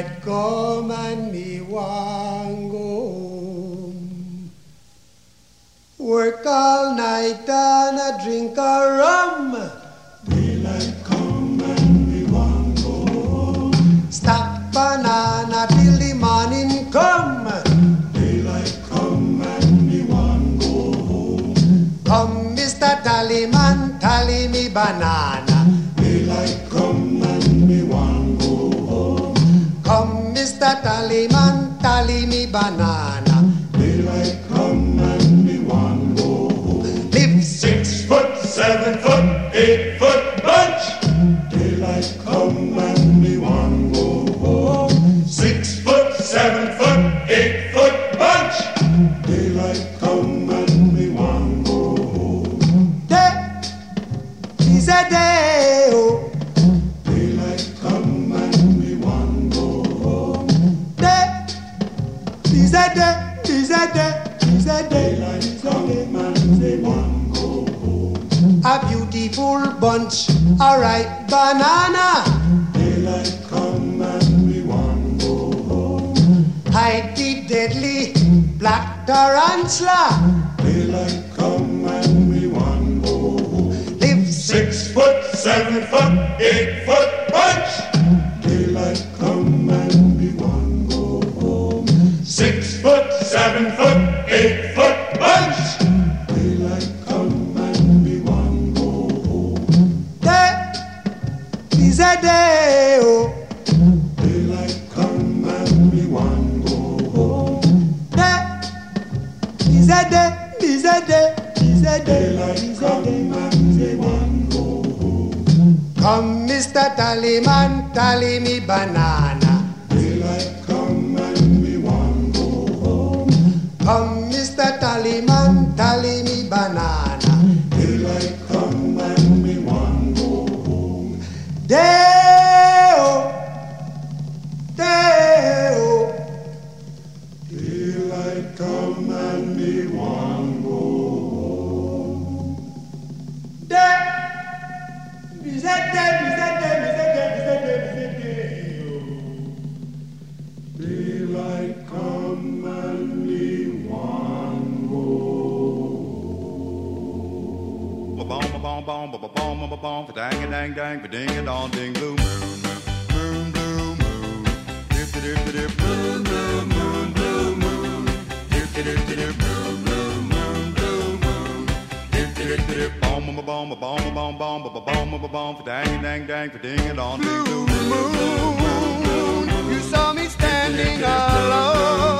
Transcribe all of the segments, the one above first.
Daylight come and me want go home. Work all night and a drink a rum. Daylight come and me want go home. Stack banana till the morning come. Daylight come and me want go home. Come, Mr. Tallyman, tally me banana. Come, Mr. Tallyman, tally me banana. Daylight come and me want go home. Live six foot, seven foot, eight foot bunch. Mm-hmm. Daylight come a day, a day, beautiful bunch, a ripe banana. Daylight come and we want go home. Hide the deadly black tarantula. Daylight come and we want go home. Live six foot, seven foot, eight foot Mr. Tallyman, tally me banana. Ba-bom, ba-bom, bom, ba-ba-bom, ba-ba-bom, fa-dang, dang, dang, ding, dang, fa-ding, a dong, ding, blue moon, You saw me standing alone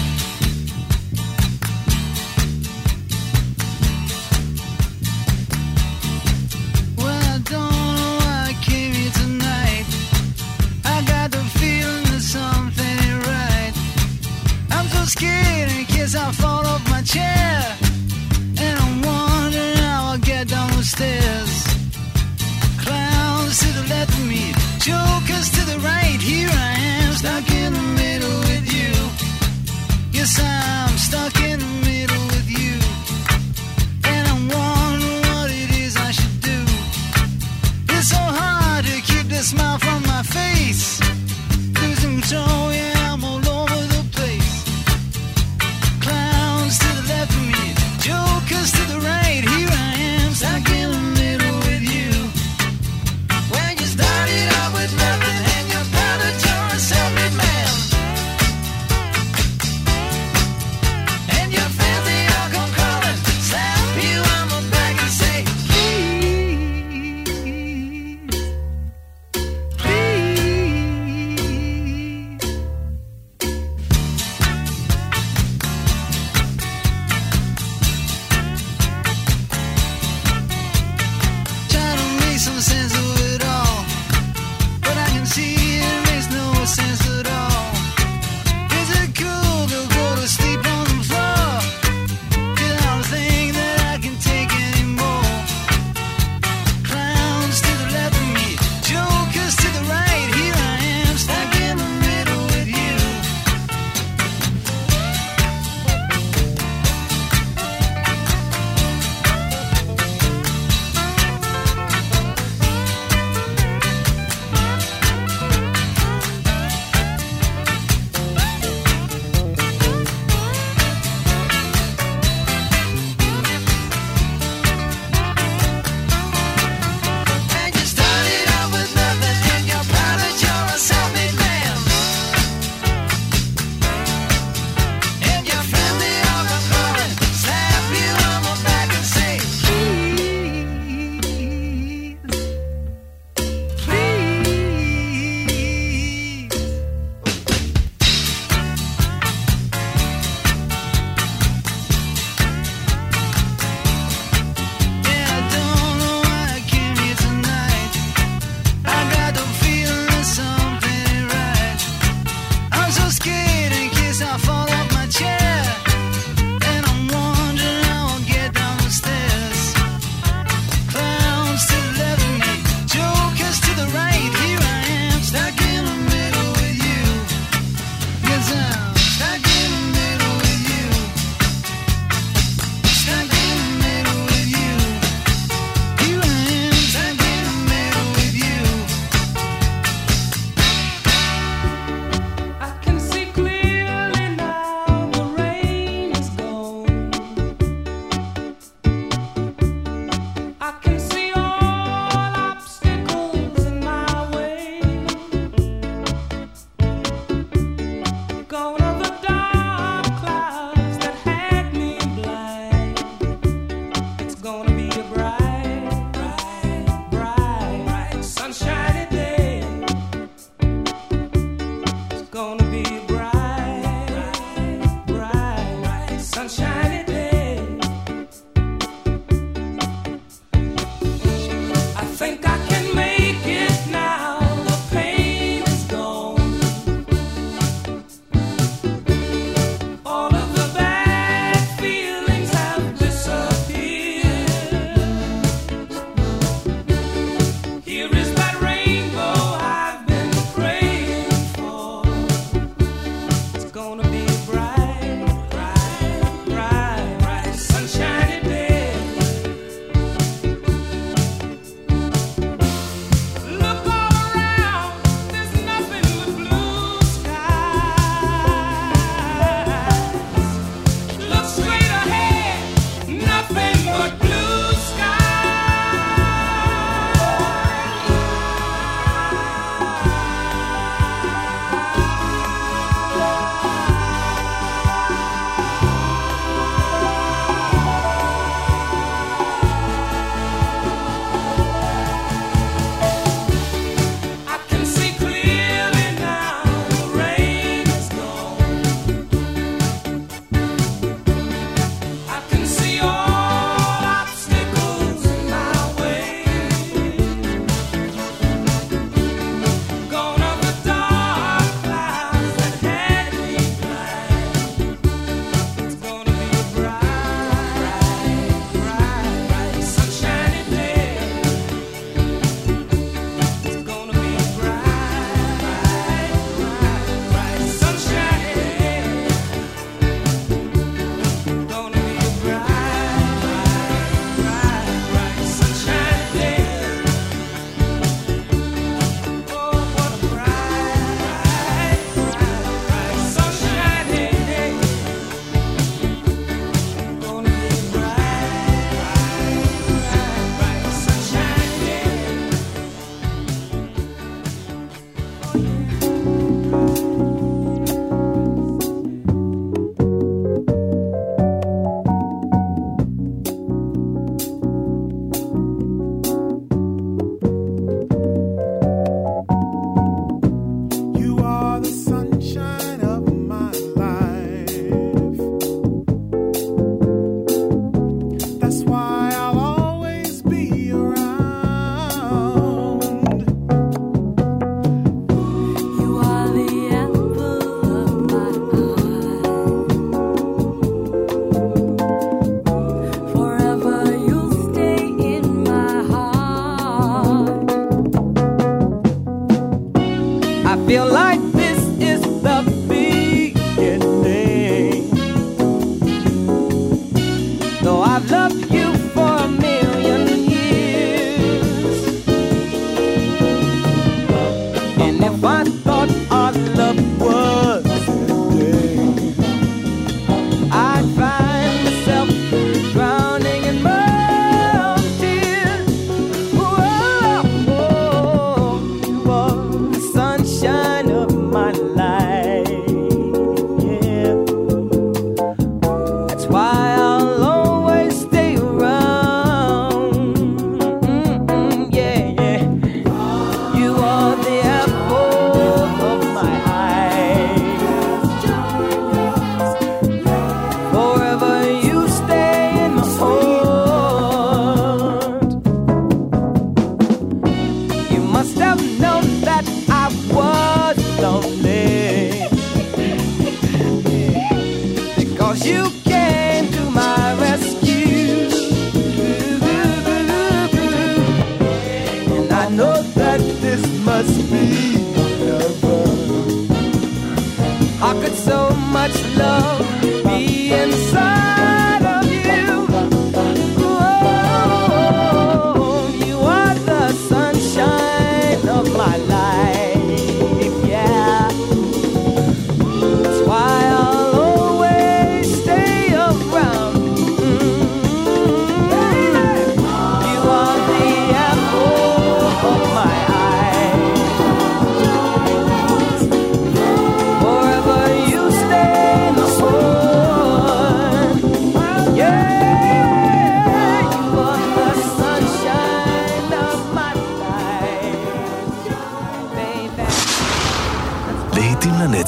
love.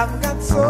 I've got so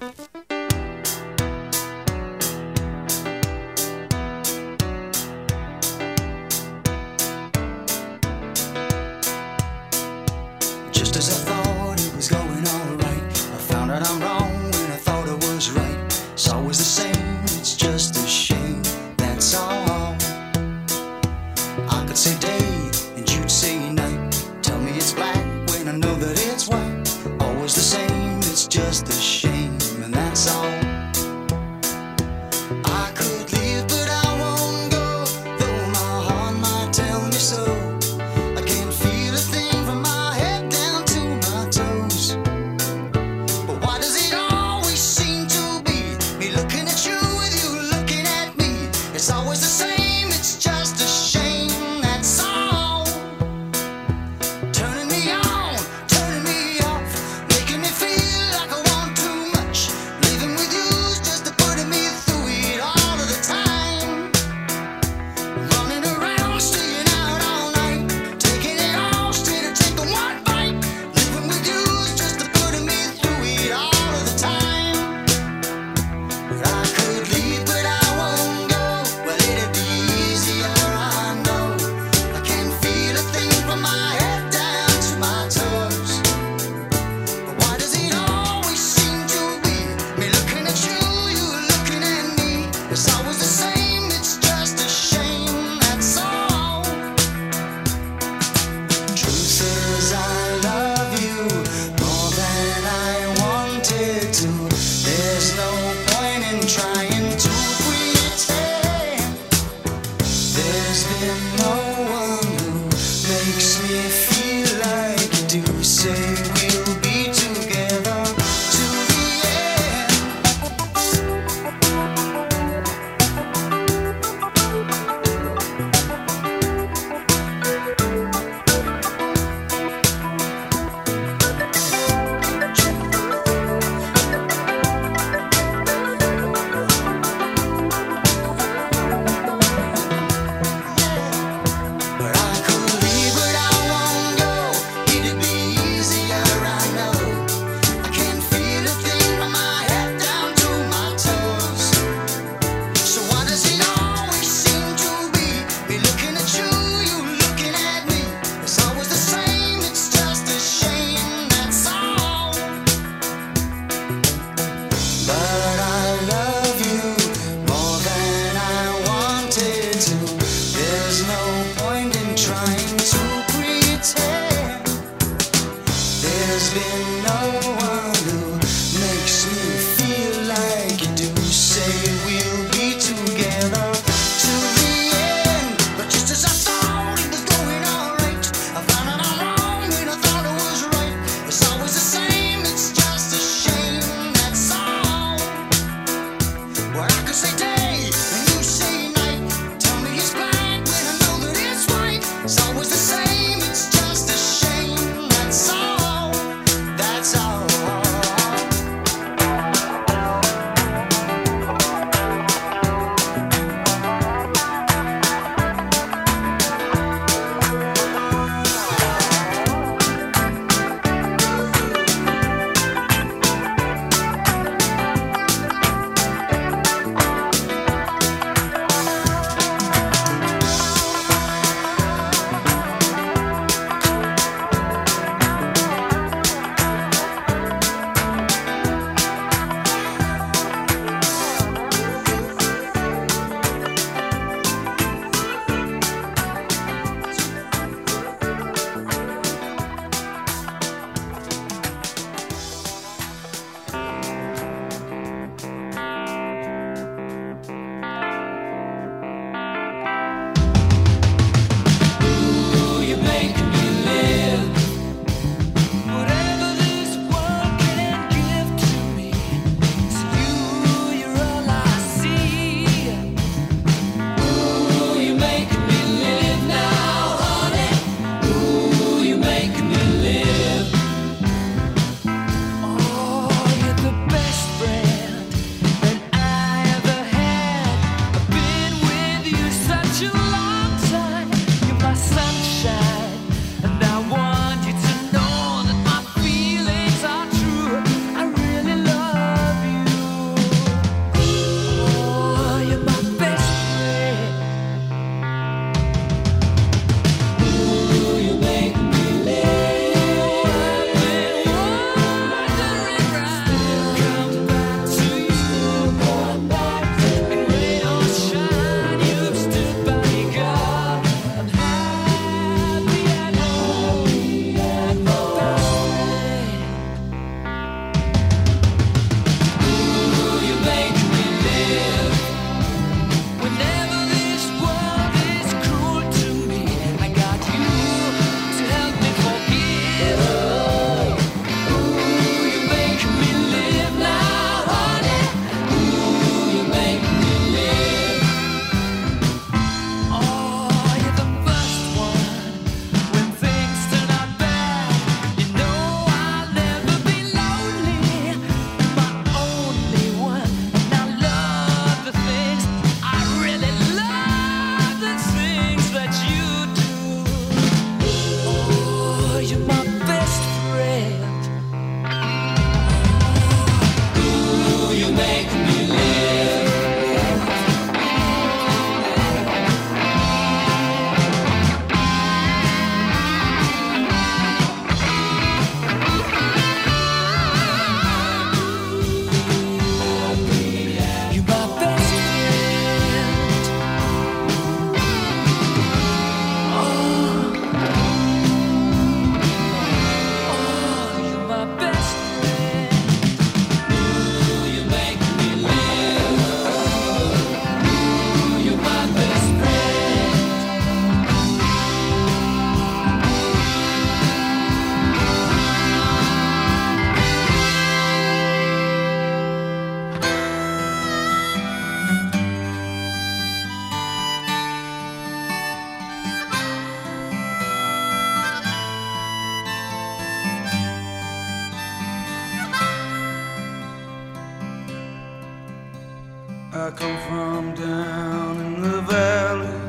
I come from down in the valley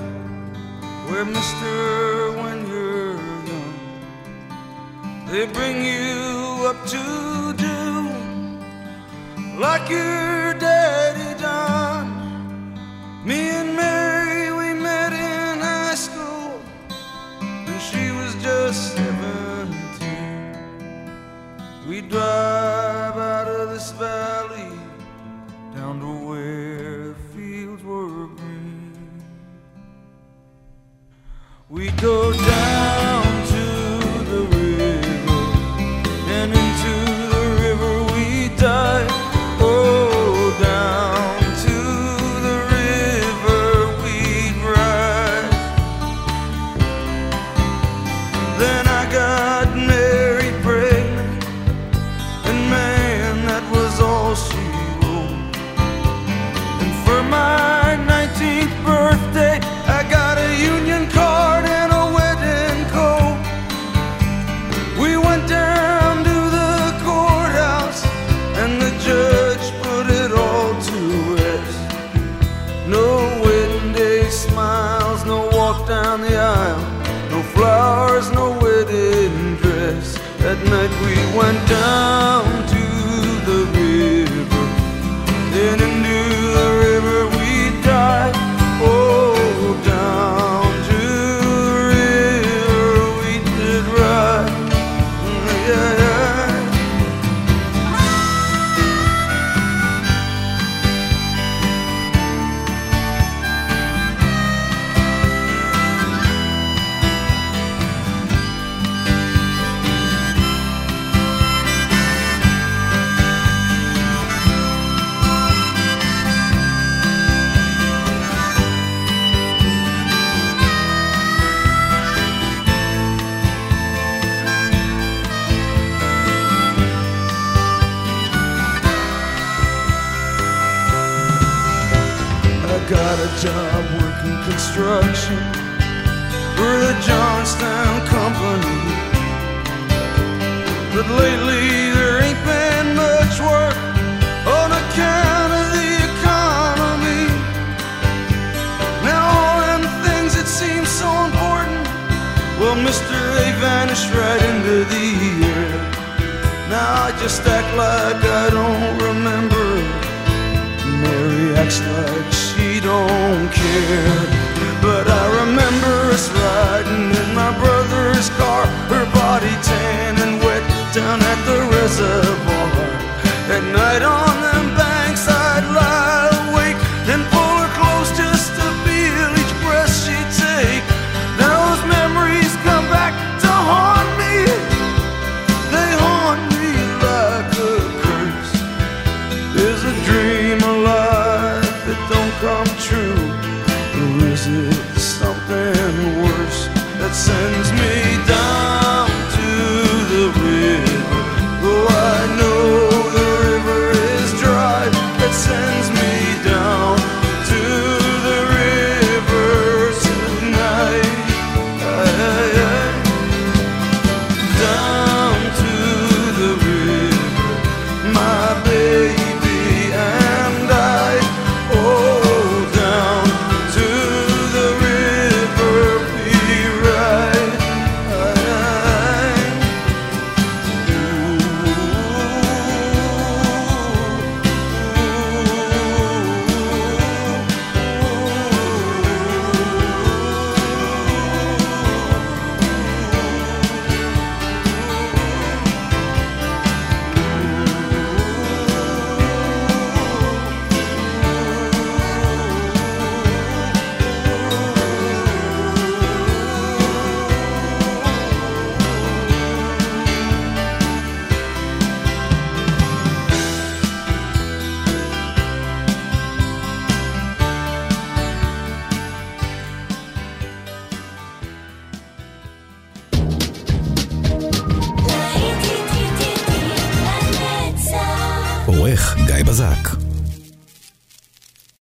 Where mister when you're young They bring you up to do Like you're